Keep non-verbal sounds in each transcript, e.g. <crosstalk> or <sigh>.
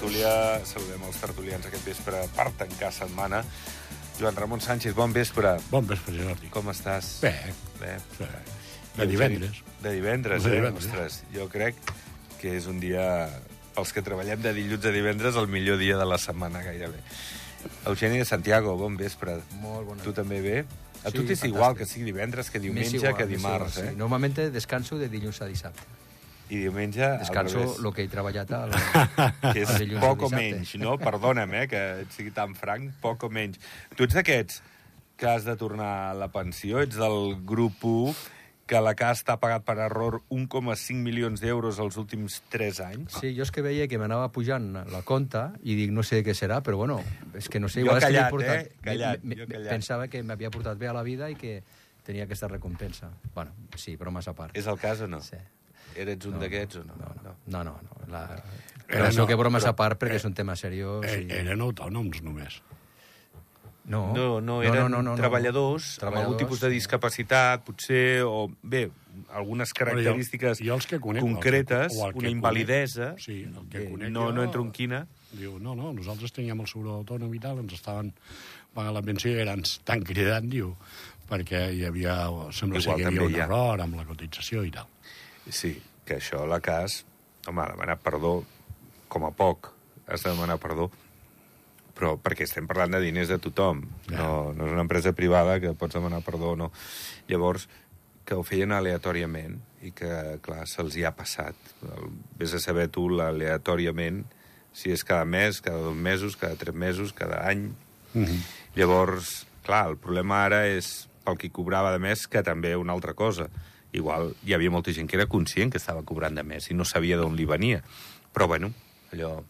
tertúlia. Saludem els tertulians aquest vespre per tancar setmana. Joan Ramon Sánchez, bon vespre. Bon vespre, Jordi. Com estàs? Bé, Bé. sí. de divendres. De divendres, De eh? divendres. Ostres, jo crec que és un dia... Pels que treballem de dilluns a divendres, el millor dia de la setmana, gairebé. Eugeni de Santiago, bon vespre. Molt bona Tu també bé? A Sí, tu t'és igual que sigui divendres, que diumenge, igual, que dimarts, igual, eh? sí. Normalmente descanso de dilluns a dissabte. I diumenge, Descanso el que he treballat al, <laughs> que és dilluns poc o menys, no? Perdona'm, eh, que et sigui tan franc, poc o menys. Tu ets d'aquests que has de tornar a la pensió? Ets del grup 1 que la CAS t'ha pagat per error 1,5 milions d'euros els últims 3 anys? Sí, jo és que veia que m'anava pujant la compta i dic, no sé què serà, però bueno, és que no sé, Jo igual m'he callat, portat... eh? Callat, me- jo me- callat. Pensava que m'havia portat bé a la vida i que tenia aquesta recompensa. Bueno, sí, bromes a part. És el cas o no? Sí. Eres un d'aquests o no? No, no, no. no, no. La... Però això no, que bromes però- a part perquè eh, és un tema seriós. Eh, i... eren autònoms, només. No, No, no, eren treballadors, amb algun tipus de discapacitat, potser, o bé, algunes característiques jo- jo els que conec, concretes, o el que una conec, invalidesa, sí, el que eh, conec no, jo- no entro en quina, Diu, no, no, nosaltres teníem el seguro autònom i tal, ens estaven pagant la pensió i eren tan cridant, diu, perquè hi havia, sembla Igual que hi havia un error amb la cotització i tal. Sí, que això, la cas, home, demanar perdó, com a poc, has de demanar perdó, però perquè estem parlant de diners de tothom, Ja. no, no és una empresa privada que pots demanar perdó o no. Llavors, que ho feien aleatòriament i que, clar, se'ls hi ha passat. Vés a saber tu l'aleatòriament, si és cada mes, cada dos mesos, cada tres mesos, cada any... Mm -hmm. Llavors, clar, el problema ara és pel qui cobrava de més que també una altra cosa. Igual hi havia molta gent que era conscient que estava cobrant de més i no sabia d'on li venia. Però, bueno, allò...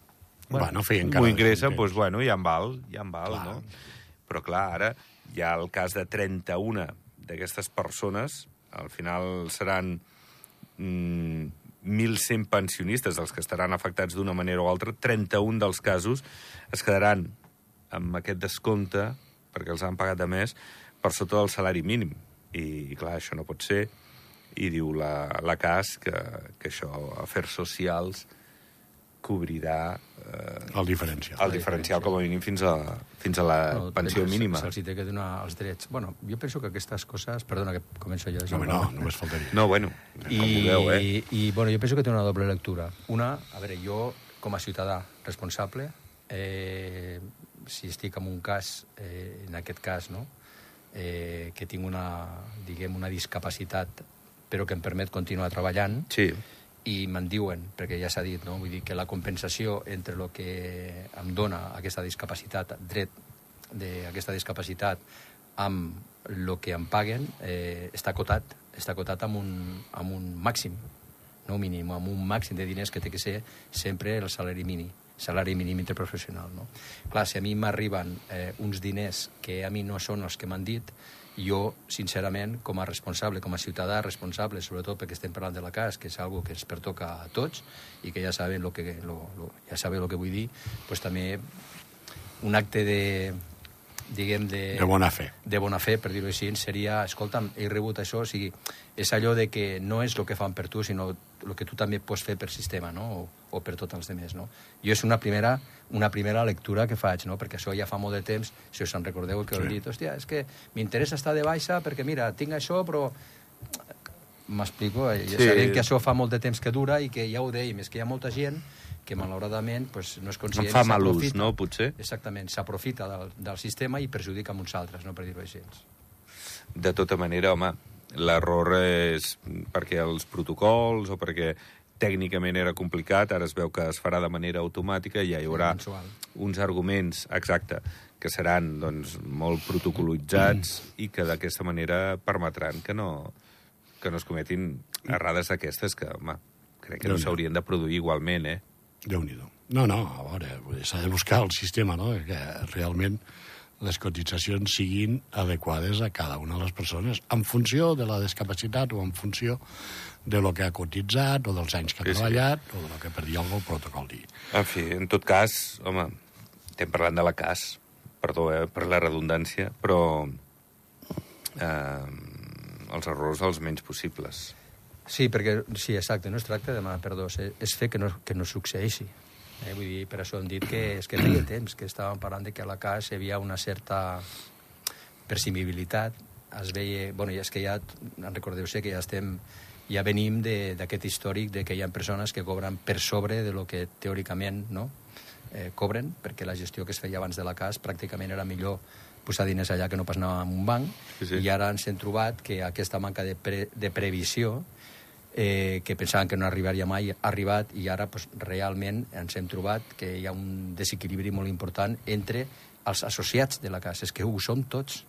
Bueno, feien cara M'ho ingressa, doncs, bueno, ja en val, ja en val, Clar. no? Però, clar, ara hi ha el cas de 31 d'aquestes persones, al final seran mm, 1.100 pensionistes els que estaran afectats d'una manera o altra, 31 dels casos es quedaran amb aquest descompte, perquè els han pagat de més, per sota del salari mínim. I, clar, això no pot ser. I diu la, la CAS que, que això, afers socials, cobrirà eh, El diferencial. el diferencial com a mínim fins a, fins a la No, pensió se- mínima. Se'ls té que donar els drets. Bueno, jo penso que aquestes coses... Perdona, que començo jo. No, no, només faltaria. No, bueno, com I, vulgueu, eh? I, bueno, jo penso que té una doble lectura. Una, a veure, jo, com a ciutadà responsable, eh, si estic en un cas, eh, en aquest cas, no?, eh, que tinc una, diguem, una discapacitat però que em permet continuar treballant, Sí, i me'n diuen, perquè ja s'ha dit, no? vull dir que la compensació entre el que em dona aquesta discapacitat, dret d'aquesta discapacitat, amb el que em paguen, eh, està cotat, està cotat amb un, amb un màxim, no mínim, amb un màxim de diners que té que ser sempre el salari mínim salari mínim interprofessional. No? Clar, si a mi m'arriben eh, uns diners que a mi no són els que m'han dit, jo, sincerament, com a responsable, com a ciutadà responsable, sobretot perquè estem parlant de la CAS, que és algo que ens pertoca a tots i que ja saben lo que, lo, lo, ja saben el que vull dir, pues també un acte de, diguem, de... De bona fe. de bona fe, per dir-ho així, seria, escolta'm, he rebut això, o sigui, és allò de que no és el que fan per tu, sinó el que tu també pots fer per sistema, no?, o, o per tots els demés, no? Jo és una primera, una primera lectura que faig, no?, perquè això ja fa molt de temps, si us en recordeu que sí. Sí. heu dit, hòstia, és que m'interessa estar de baixa perquè, mira, tinc això, però m'explico, eh? ja Sí. sabem que això fa molt de temps que dura i que ja ho dèiem, és que hi ha molta gent que malauradament pues, no és en conscient fa mal ús, no, potser? Exactament, s'aprofita del, del sistema i perjudica amb uns altres, no per dir-ho així. De tota manera, home, l'error és perquè els protocols o perquè tècnicament era complicat, ara es veu que es farà de manera automàtica i ja hi haurà mensual. uns arguments, exacte, que seran doncs, molt protocolitzats i que d'aquesta manera permetran que no, que no es cometin errades d'aquestes que, home, crec que no Déu-n'hi-do. s'haurien de produir igualment, eh? Déu nhi No, no, a veure, s'ha de buscar el sistema, no?, que realment les cotitzacions siguin adequades a cada una de les persones, en funció de la discapacitat o en funció de lo que ha cotitzat o dels anys que ha Sí, sí. treballat o de lo que per dir alguna el protocol digui. En fi, en tot cas, home, estem parlant de la CAS, perdó eh, per la redundància, però eh, els errors els menys possibles. Sí, perquè, sí, exacte, no es tracta de demanar perdó, és, fer que no, que no succeeixi. Eh? Vull dir, per això hem dit que és que feia temps que estàvem parlant de que a la CAS hi havia una certa percimibilitat. Es veia... Bueno, ja és que ja, en recordeu-se que ja estem ja venim de- d'aquest històric de que hi ha persones que cobren per sobre de lo que teòricament no? eh, cobren, perquè la gestió que es feia abans de la CAS pràcticament era millor posar diners allà que no pas anar a un banc, Sí, sí. i ara ens hem trobat que aquesta manca de, pre, de previsió eh, que pensaven que no arribaria mai, ha arribat i ara pues, realment ens hem trobat que hi ha un desequilibri molt important entre els associats de la casa. És que ho som tots.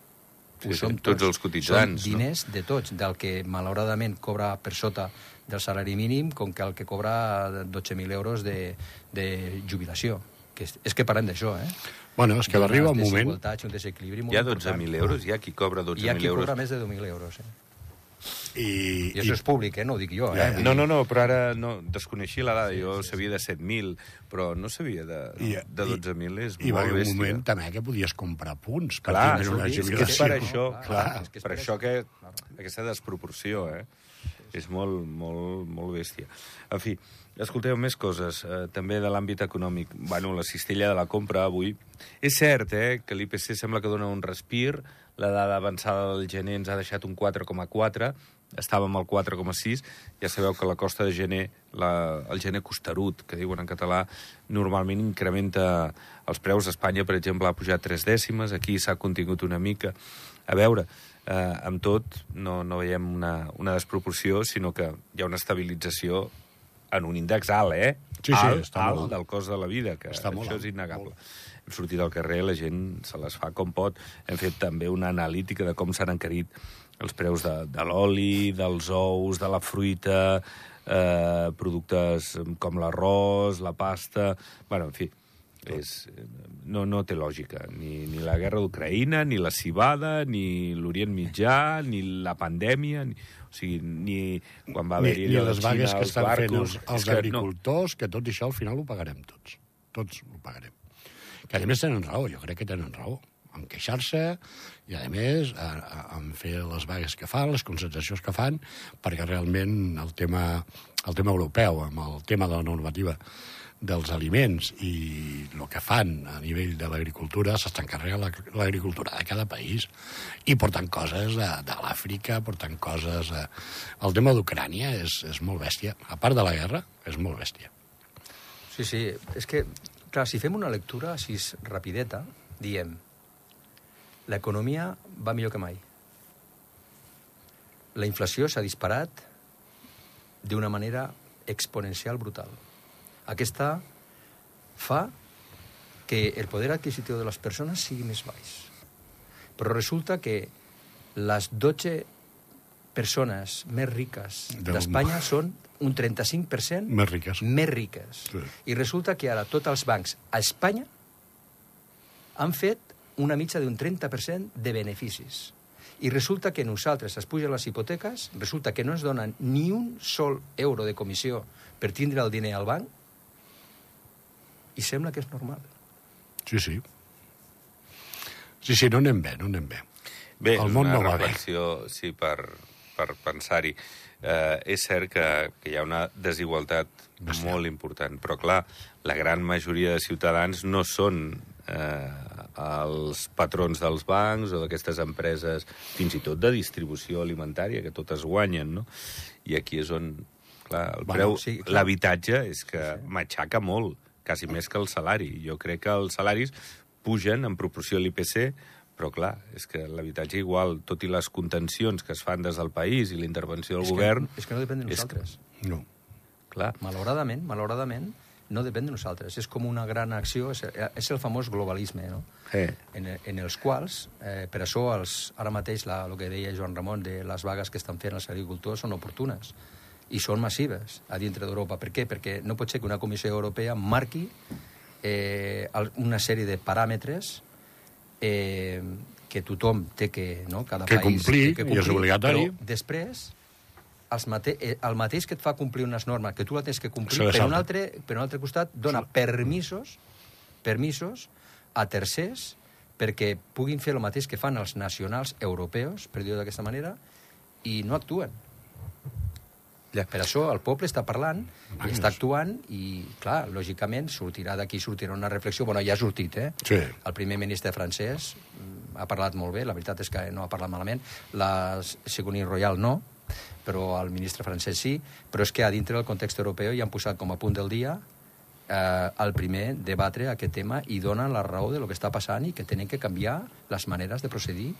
Ho sí, som tots els cotitzants, Són diners de tots, del que malauradament cobra per sota del salari mínim com que el que cobra 12.000 euros de, de jubilació. Que és, és que parlem d'això, eh? Bueno, és que arriba un moment... desigualtats i un desequilibri molt Hi ha important. 12.000 euros, hi ha qui cobra Hi ha 12.000 qui euros. cobra més de 10.000 euros, eh? I, I això és públic, eh? No ho dic jo, eh? No, no, no, però ara no, desconeixia la dada. Jo sabia de 7.000, però no sabia de, I, de 12.000. És i, i va haver un bèstia. moment també que podies comprar punts per Clar, tindre una és que és jubilació. per això, clar. és que és per per això que Clar. aquesta desproporció, eh? És molt, molt, molt bèstia. En fi, escolteu més coses, eh, també de l'àmbit econòmic. Bueno, la cistella de la compra avui. És cert, eh, que l'IPC sembla que dona un respir, la dada avançada del gener ens ha deixat un 4,4, estàvem al 4,6, ja sabeu que la costa de gener, la, el gener costerut, que diuen en català, normalment incrementa els preus. A Espanya, per exemple, ha pujat tres dècimes, aquí s'ha contingut una mica. A veure, eh, amb tot, no, no veiem una, una desproporció, sinó que hi ha una estabilització en un índex alt, eh? Sí, sí, alt, està alt alt. del cost de la vida, que Està això és innegable. molt. Hem sortit al carrer, la gent se les fa com pot. Hem fet també una analítica de com s'han encarit els preus de, de l'oli, dels ous, de la fruita, eh, productes com l'arròs, la pasta... bueno, en fi, és, no, no té lògica. Ni, ni la guerra d'Ucraïna, ni la cibada, ni l'Orient Mitjà, ni la pandèmia... Ni, o sigui, ni quan va Ni, haver-hi ni de les vagues Xina, que els estan fent barcos... els, els És que no. agricultors, que tot això al final ho pagarem tots. Tots ho pagarem. Que a més tenen raó, jo crec que tenen raó en queixar-se i, a més, a, a, en fer les vagues que fan, les concentracions que fan, perquè realment el tema, el tema europeu, amb el tema de la normativa dels aliments i el que fan a nivell de l'agricultura, s'estan carregant la- l'agricultura de cada país i portant coses de, de l'Àfrica, portant coses... De... El tema d'Ucrània és, és molt bèstia. A part de la guerra, és molt bèstia. Sí, sí, és que, clar, si fem una lectura així rapideta, diem, l'economia va millor que mai. La inflació s'ha disparat d'una manera exponencial brutal. Aquesta fa que el poder adquisitiu de les persones sigui més baix. Però resulta que les 12 persones més riques Del- d'Espanya són un 35% Més riques. més riques. Sí. I resulta que ara tots els bancs a Espanya han fet una mitja d'un 30% de beneficis. I resulta que nosaltres es pugen les hipoteques, resulta que no ens donen ni un sol euro de comissió per tindre el diner al banc, i sembla que és normal. Sí, sí. Sí, sí, no anem bé, no anem bé. Bé, El és món una no va bé. reflexió, sí, per, per pensar-hi. Eh, és cert que, que hi ha una desigualtat Bestial. molt important, però clar, la gran majoria de ciutadans no són eh, els patrons dels bancs o d'aquestes empreses, fins i tot de distribució alimentària, que totes guanyen, no? I aquí és on, clar, el Bueno, preu, sí, l'habitatge és que matxaca molt, quasi més que el salari. Jo crec que els salaris pugen en proporció a l'IPC, però clar, és que l'habitatge igual, tot i les contencions que es fan des del país i la intervenció del és, govern... que, és que no depèn de és que- nosaltres. No. Clar, Malauradament, malauradament, no depèn de nosaltres. És com una gran acció, és, és el famós globalisme, no? eh, en, en els quals, eh, per això els, ara mateix la, el que deia Joan Ramon de les vagues que estan fent els agricultors són oportunes i són massives a dintre d'Europa. Per què? Perquè no pot ser que una Comissió Europea marqui eh, una sèrie de paràmetres eh, que tothom té que, no? cada Que país complir, té que i és obligatori. Però després, els mate eh, el mateix que et fa complir unes normes, que tu la tens que complir, per un, altre, per un altre costat dona permisos permisos a tercers perquè puguin fer el mateix que fan els nacionals europeus, per dir-ho d'aquesta manera, i no actuen. Ja. Per això el poble està parlant, i està actuant, i, clar, lògicament, sortirà d'aquí, sortirà una reflexió. Bueno, ja ha sortit, eh? Sí. El primer ministre francès mm, ha parlat molt bé, la veritat és que no ha parlat malament. La Ségolène Royal no, però el ministre francès sí. Però és que a dintre del context europeu ja han posat com a punt del dia eh, el primer debatre aquest tema i donen la raó de lo que està passant i que tenen que canviar les maneres de procedir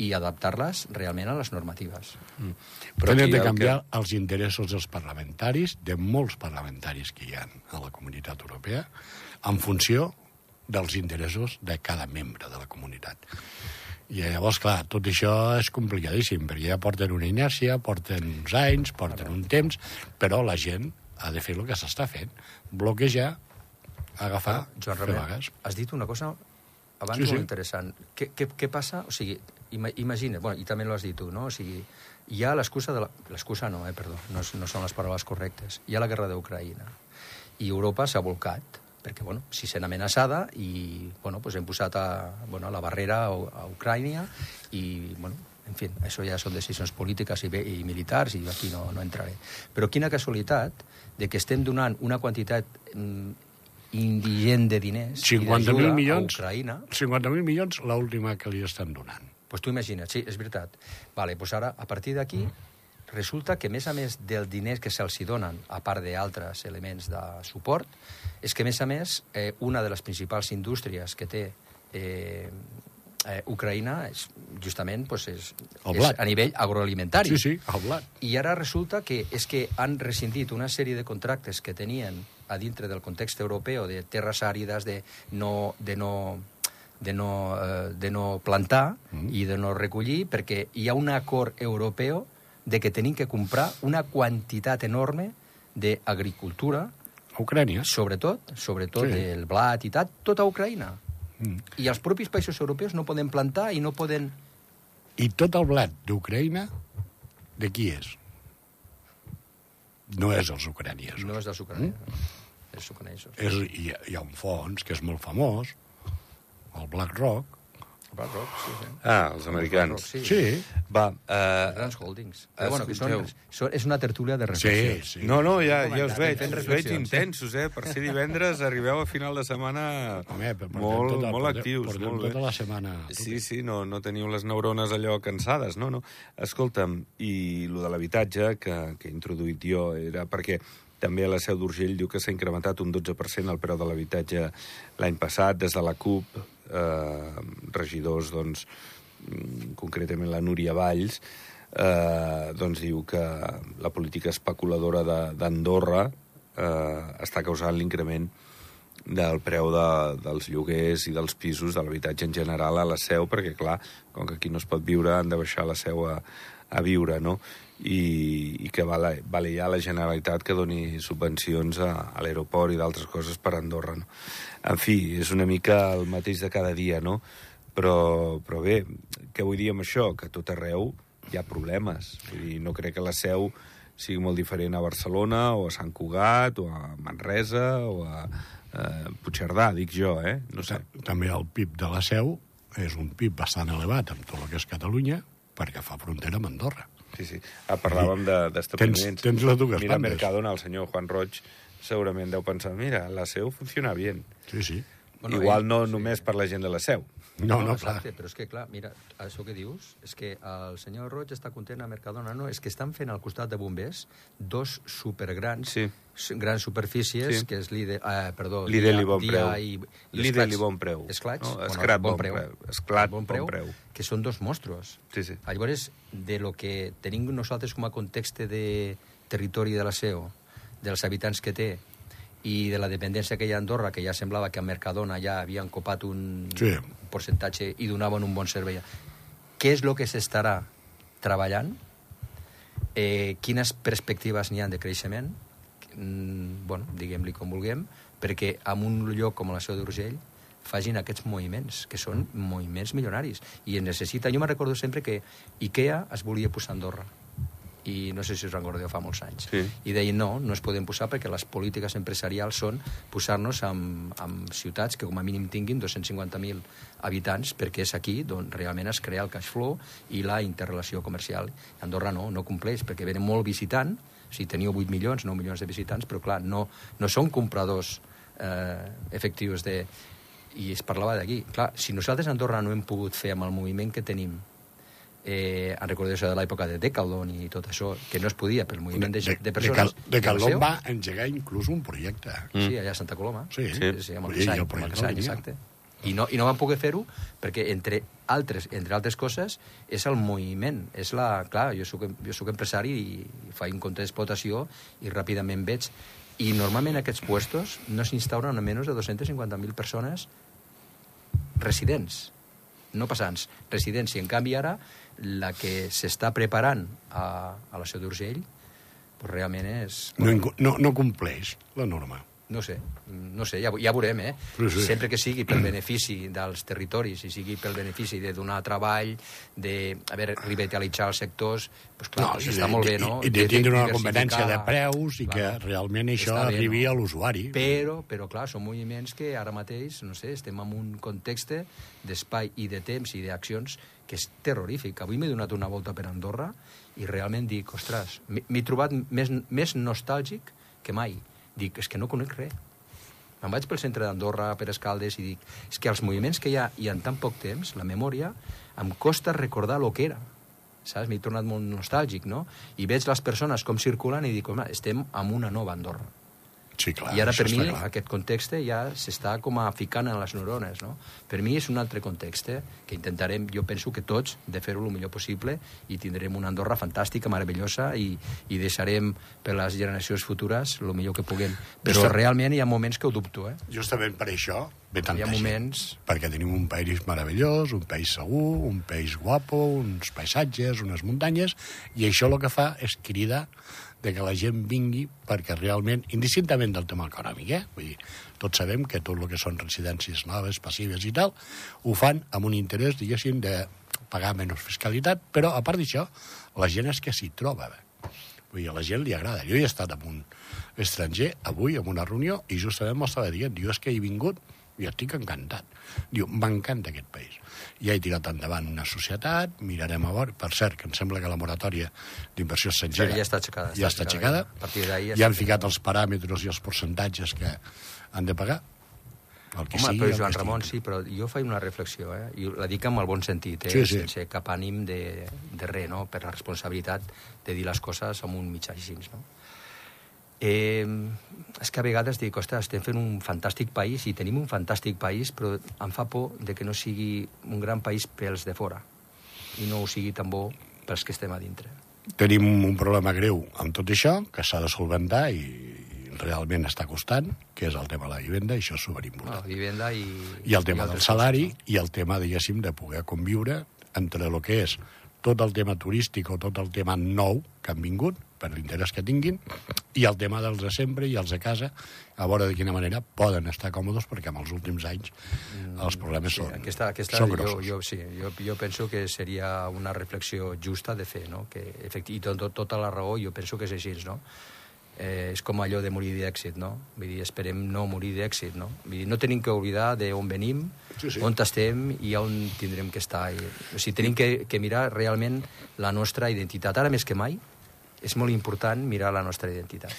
i adaptar-les realment a les normatives. Però Tenen de el canviar que... els interessos dels parlamentaris, de molts parlamentaris que hi ha a la comunitat europea, en funció dels interessos de cada membre de la comunitat. I llavors, clar, tot això és complicadíssim, perquè ja porten una inèrcia, porten uns anys, porten un temps, però la gent ha de fer el que s'està fent. Bloquejar, agafar, Joan fer Ramon, vagues. has dit una cosa abans Sí, sí, molt interessant. Què, què, què passa? O sigui, ima, imagina, bueno, i també l'has dit tu, no? O sigui, hi ha l'excusa de la... L'excusa no, eh, perdó, no, no són les paraules correctes. Hi ha la guerra d'Ucraïna. I Europa s'ha volcat, perquè, bueno, si sent amenaçada i, bueno, pues hem posat a, bueno, la barrera a, a Ucrània i, bueno, en fi, això ja són decisions polítiques i, i militars i aquí no, no entraré. Però quina casualitat de que estem donant una quantitat mm, indigent de diners i 50.000 d'ajuda a milions, Ucraïna, 50.000 milions l'última que li estan donant. pues tu imagina't, sí, és veritat. Vale, pues ara, a partir d'aquí, resulta que, a més a més del diners que se'ls donen, a part d'altres elements de suport, és que, a més a més, eh, una de les principals indústries que té eh, eh, Ucraïna és, justament pues, és, és a nivell agroalimentari. Sí, sí, el blat. I ara resulta que és que han rescindit una sèrie de contractes que tenien a dintre del context europeu de terres àrides, de no, de no, de no, eh, de no plantar mm. i de no recollir, perquè hi ha un acord europeu de que tenim que comprar una quantitat enorme d'agricultura, A Ucrània. sobretot, sobretot Sí. del blat i tal, tot a Ucraïna. Mm. I els propis països europeus no poden plantar i no poden... I tot el blat d'Ucraïna, de qui és? No és els ucraniesos. No és dels ucraïnesos. Els ucraïnesos. És, hi, ha, hi ha un fons que és molt famós, el BlackRock. Rock, sí, sí. Ah, els americans. Sí. Sí, Va, Els eh, grans holdings. Però, bueno, que són, són, és una tertúlia de sí, reflexió. sí. no, no, ja, ja us veig, us veig reflexions, intensos, eh? Per ser divendres arribeu a final de setmana Home, molt, tota, molt actius, portem molt tota la setmana. Sí, sí, no, no teniu les neurones allò cansades, no, no. Escolta'm, i lo de l'habitatge que, que he introduït jo era perquè també a la Seu d'Urgell diu que s'ha incrementat un 12% el preu de l'habitatge l'any passat, des de la CUP, eh, regidors, doncs, mm, concretament la Núria Valls, eh, doncs diu que la política especuladora d'Andorra eh, està causant l'increment del preu de, dels lloguers i dels pisos de l'habitatge en general a la seu, perquè, clar, com que aquí no es pot viure, han de baixar la seu a, a viure, no? I, i que vale, vale ja la Generalitat que doni subvencions a, a l'aeroport i d'altres coses per Andorra, no? En fi, és una mica el mateix de cada dia, no? Però, però bé, què vull dir amb això? Que tot arreu hi ha problemes. Vull dir, no crec que la seu sigui molt diferent a Barcelona o a Sant Cugat o a Manresa o a eh, Puigcerdà, dic jo, eh? No sé. També el PIB de la Seu és un PIB bastant elevat amb tot el que és Catalunya, perquè fa frontera amb Andorra. Sí, sí. Ah, parlàvem de- d'establiments. Tens- tens les dues Mira, bandes. Mercadona, el senyor Juan Roig, segurament deu pensar, mira, la seu funciona bien. Sí, sí. Bueno, Igual ell- no sí. només per la gent de la seu. No, no, clar. exacte, però és que, clar, mira, això que dius, és que el senyor Roig està content a Mercadona, no? És que estan fent al costat de bombers dos supergrans, Sí. grans superfícies, Sí. que és Lidl, eh, perdó, Lidl i bon preu. I, i Lidl i bon preu. Esclats, No, bueno, Esclat, bon bon preu. preu. Esclat, bon bon preu, preu. que són dos monstruos. Sí, sí. Llavors, de lo que tenim nosaltres com a context de territori de la SEO, dels habitants que té, i de la dependència que hi ha a Andorra, que ja semblava que a Mercadona ja havien copat un Sí. percentatge i donaven un bon servei. Què és el que s'estarà treballant? Eh, quines perspectives n'hi ha de creixement? Mm, bueno, diguem-li com vulguem, perquè en un lloc com la Seu d'Urgell facin aquests moviments, que són moviments milionaris. I es necessita... Jo me recordo sempre que IKEA es volia posar a Andorra i no sé si us recordeu fa molts anys. Sí. I deien no, no es poden posar perquè les polítiques empresarials són posar-nos amb, amb ciutats que com a mínim tinguin 250.000 habitants perquè és aquí on realment es crea el cash flow i la interrelació comercial. Andorra no, no compleix perquè venen molt visitant O sigui, teniu 8 milions, 9 milions de visitants, però clar, no, no són compradors eh, efectius de... I es parlava d'aquí. Clar, si nosaltres a Andorra no hem pogut fer amb el moviment que tenim eh, en recordació de l'època de Decathlon i tot això, que no es podia pel moviment de, de, de persones... De, de Decathlon va engegar inclús un projecte. Mm. Sí, allà a Santa Coloma. Sí, sí, sí amb el Casany, amb el projecte Casany, no exacte. I no, I no van poder fer-ho perquè, entre altres, entre altres coses, és el moviment. És la, clar, jo soc, jo soc empresari i faig un compte d'explotació i ràpidament veig. I normalment aquests puestos no s'instauren a menys de 250.000 persones residents, no passants, residents. I en canvi ara la que s'està preparant a, a la Seu d'Urgell pues realment és... No, no, no compleix la norma. No sé, no sé, ja, ja veurem, eh? Sí, sí. Sempre que sigui pel benefici dels territoris i sigui pel benefici de donar treball, de, a veure, revitalitzar els sectors, doncs clar, No, doncs està de, molt bé, no? I, i de tindre una conveniència de preus i que Clar. realment això bé, arribi no? a l'usuari. Però, però, clar, són moviments que ara mateix, no sé, estem en un context d'espai i de temps i d'accions que és terrorífic. Avui m'he donat una volta per Andorra i realment dic, ostres, m'he trobat més, més nostàlgic que mai. Dic, és que no conec res. Me'n vaig pel centre d'Andorra, per Escaldes, i dic, és que els moviments que hi ha i en tan poc temps, la memòria, em costa recordar el que era saps? M'he tornat molt nostàlgic, no? I veig les persones com circulen i dic, home, estem en una nova Andorra. Sí, clar, I ara, per mi, clar. aquest context ja s'està com a ficant en les neurones, no? Per mi és un altre context que intentarem, jo penso que tots, de fer-ho el millor possible i tindrem una Andorra fantàstica, meravellosa i, i deixarem per les generacions futures el millor que puguem. Però Està- realment hi ha moments que ho dubto, eh? Justament per això ve tanta Hi ha gent. moments... Perquè tenim un país meravellós, un país segur, un país guapo, uns paisatges, unes muntanyes, i això el que fa és cridar de que la gent vingui perquè realment, indistintament del tema econòmic, eh? Vull dir, tots sabem que tot el que són residències noves, passives i tal, ho fan amb un interès, diguéssim, de pagar menys fiscalitat, però a part d'això, la gent és que s'hi troba bé. Vull dir, a la gent li agrada. Jo he estat amb un estranger avui en una reunió i justament m'ho estava dient. Diu, és que he vingut i estic encantat. Diu, m'encanta aquest país. Ja he tirat endavant una societat, mirarem a veure... Per cert, que em sembla que la moratòria d'inversió estrangera... Ja està aixecada, Ja està aixecada. aixecada. A partir d'ahí ja ja han ficat els paràmetres i els percentatges que han de pagar. El que Home, sigui, però el Joan Ramon, sí, però jo faig una reflexió, eh? I la dic amb el bon sentit, eh? Sí, sí. Sense cap ànim de, de res, no? Per la responsabilitat de dir les coses amb un mitjà així, no? Eh, és que a vegades dic, ostres, estem fent un fantàstic país i tenim un fantàstic país, però em fa por de que no sigui un gran país pels de fora i no ho sigui tan bo pels que estem a dintre. Tenim un problema greu amb tot això, que s'ha de solventar i, realment està costant, que és el tema de la vivenda, i això és No, superimportant. vivenda i... I el tema i del salari coses, i el tema, diguéssim, de poder conviure entre el que és tot el tema turístic o tot el tema nou que han vingut, per l'interès que tinguin, i el tema dels de sempre i els de casa, a veure de quina manera poden estar còmodes, perquè en els últims anys els problemes Mm, Sí, són, aquesta, aquesta són jo, grossos. jo, sí, jo, jo penso que seria una reflexió justa de fer, no? que efecti, i tot, tot, tota la raó jo penso que és així, no? Eh, és com allò de morir d'èxit, no? Vull dir, esperem no morir d'èxit, no? Vull dir, no tenim que oblidar d'on venim, Sí, sí. on estem i on tindrem que estar. I, o sigui, tenim que, que mirar realment la nostra identitat. Ara més que mai és molt important mirar la nostra identitat.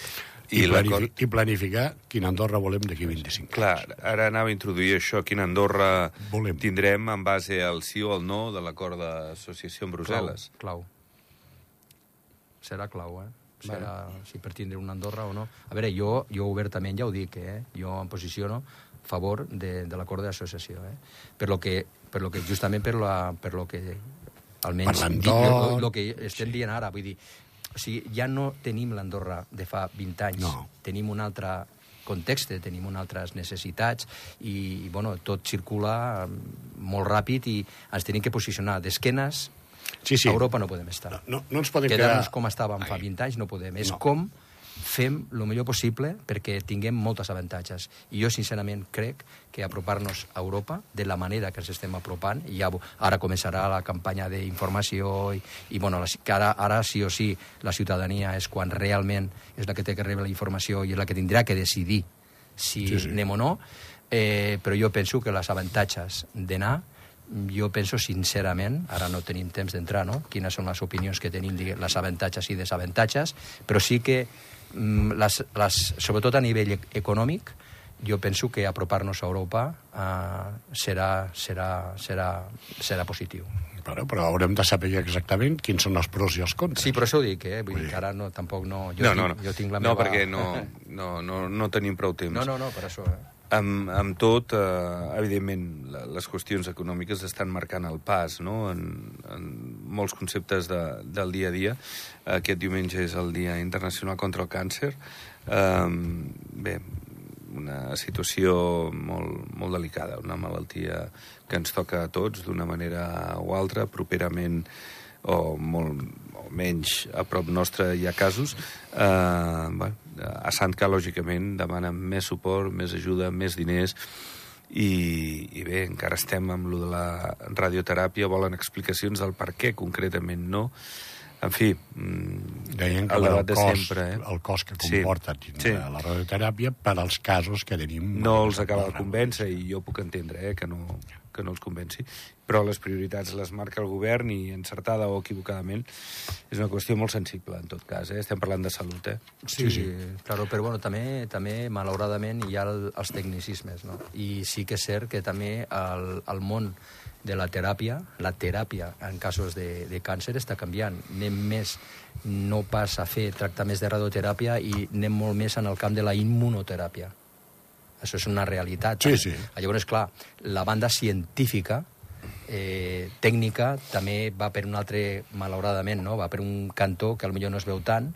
I, I I, l'acord- planifi i planificar quina Andorra volem d'aquí 25 anys. Clar, ara anava a introduir això. Quina Andorra Volem. tindrem en base al sí o al no de l'acord d'associació amb Brussel·les? Clau, clau. Serà clau, eh? Serà, si per tindre una Andorra o no. A veure, jo, jo obertament ja ho dic, eh? Jo em posiciono a favor de, de l'acord d'associació, eh? Per lo que, per lo que justament per, la, per lo que almenys Per di- l'entorn. lo, lo que estem dient ara, vull dir, o sigui, ja no tenim l'Andorra de fa 20 anys, No. tenim un altre context, tenim unes altres necessitats i, bueno, tot circula mm, molt ràpid i ens tenim que posicionar d'esquenes Sí, sí. a Europa no podem estar. No, no, no ens podem Quedar-nos quedar... com estàvem fa Ai. 20 anys no podem. És No. com fem el millor possible perquè tinguem moltes avantatges. I jo, sincerament, crec que apropar-nos a Europa de la manera que ens estem apropant, i ja, ara començarà la campanya d'informació i, i bueno, la, que ara, ara sí o sí la ciutadania és quan realment és la que té que rebre la informació i és la que tindrà que decidir si Sí, sí. anem o no, eh, però jo penso que les avantatges d'anar jo penso sincerament, ara no tenim temps d'entrar, no? quines són les opinions que tenim, digue- les avantatges i desavantatges, però sí que, les, les, sobretot a nivell ec- econòmic, jo penso que apropar-nos a Europa eh, serà, serà, serà, serà positiu. Però, però haurem de saber exactament quins són els pros i els contres. Sí, però això ho dic, eh? Vull dir que ara no, tampoc no... Jo, no, no, no. tinc, jo tinc la no meva... perquè no, <laughs> no, no, no tenim prou temps. No, no, no, per això, eh? Amb, amb tot, eh, evidentment, les qüestions econòmiques estan marcant el pas no? en, en molts conceptes de, del dia a dia. Aquest diumenge és el Dia Internacional contra el Càncer. Eh, bé, una situació molt, molt delicada, una malaltia que ens toca a tots d'una manera o altra, properament o molt o menys a prop nostre hi ha casos. Eh, bueno, a Santca, lògicament, demanen més suport, més ajuda, més diners, i, i bé, encara estem amb lo de la radioteràpia, volen explicacions del per què concretament no. En fi, mm, Deien que el debat de cost, sempre, eh? el cost que comporta sí. sí. la radioteràpia per als casos que tenim... no els acaba de convèncer i jo puc entendre eh, que, no, que no els convenci però les prioritats les marca el govern i encertada o equivocadament és una qüestió molt sensible en tot cas eh? estem parlant de salut eh? Sí, sí, claro, però bueno, també, també malauradament hi ha el, els tecnicismes, no? I sí que és cert que també el, el món de la teràpia, la teràpia en casos de, de càncer està canviant. Anem més, no pas a fer tractaments de radioteràpia i anem molt més en el camp de la immunoteràpia. Això és una realitat. Sí, eh? sí. Llavors, clar, la banda científica eh, tècnica també va per un altre, malauradament, no? va per un cantó que potser no es veu tant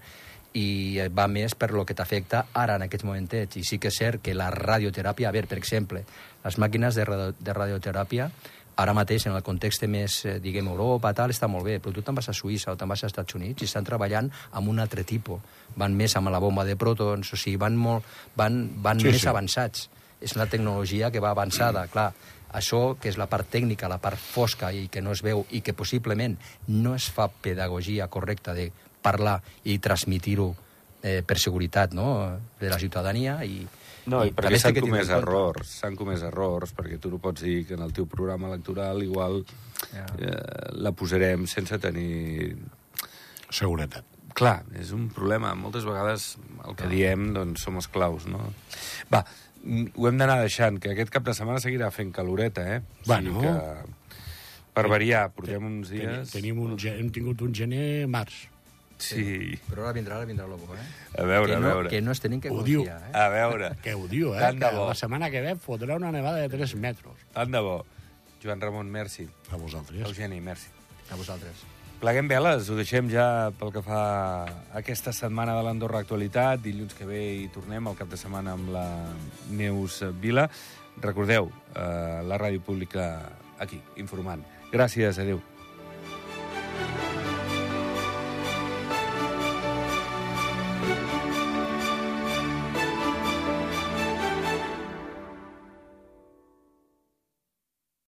i va més per lo que t'afecta ara en aquests momentets. I sí que és cert que la radioteràpia, a veure, per exemple, les màquines de, radio, de radioteràpia ara mateix, en el context més, eh, diguem, Europa, tal, està molt bé, però tu te'n vas a Suïssa o te'n vas als Estats Units i estan treballant amb un altre tipus. Van més amb la bomba de protons, o sigui, van, molt, van, van Sí, més sí. avançats. És una tecnologia que va avançada, <clears throat> clar. Això, que és la part tècnica, la part fosca i que no es veu i que possiblement no es fa pedagogia correcta de parlar i transmitir-ho eh, per seguretat no? de la ciutadania i, No, i perquè s'han comès errors, s'han comès errors, perquè tu no pots dir que en el teu programa electoral igual Ja. eh, la posarem sense tenir... Seguretat. Clar, és un problema. Moltes vegades el que diem doncs, som esclaus, no? Va, mm, ho hem d'anar deixant, que aquest cap de setmana seguirà fent caloreta, eh? O Bueno. que, per variar, portem uns dies... Tenim un, hem tingut un gener-març. Sí. Però ara vindrà, ara vindrà el lobo, eh? A veure, que a no, veure. Que no es tenim que Ho diu. confiar, eh? A veure. Que ho diu, eh? Tant de Que bo. la setmana que ve fotrà una nevada de 3 metres. Tant de bo. Joan Ramon, merci. A vosaltres. Eugeni, merci. A vosaltres. Pleguem veles, ho deixem ja pel que fa a aquesta setmana de l'Andorra Actualitat. Dilluns que ve hi tornem, al cap de setmana amb la Neus Vila. Recordeu, eh, la ràdio pública aquí, informant. Gràcies, adeu.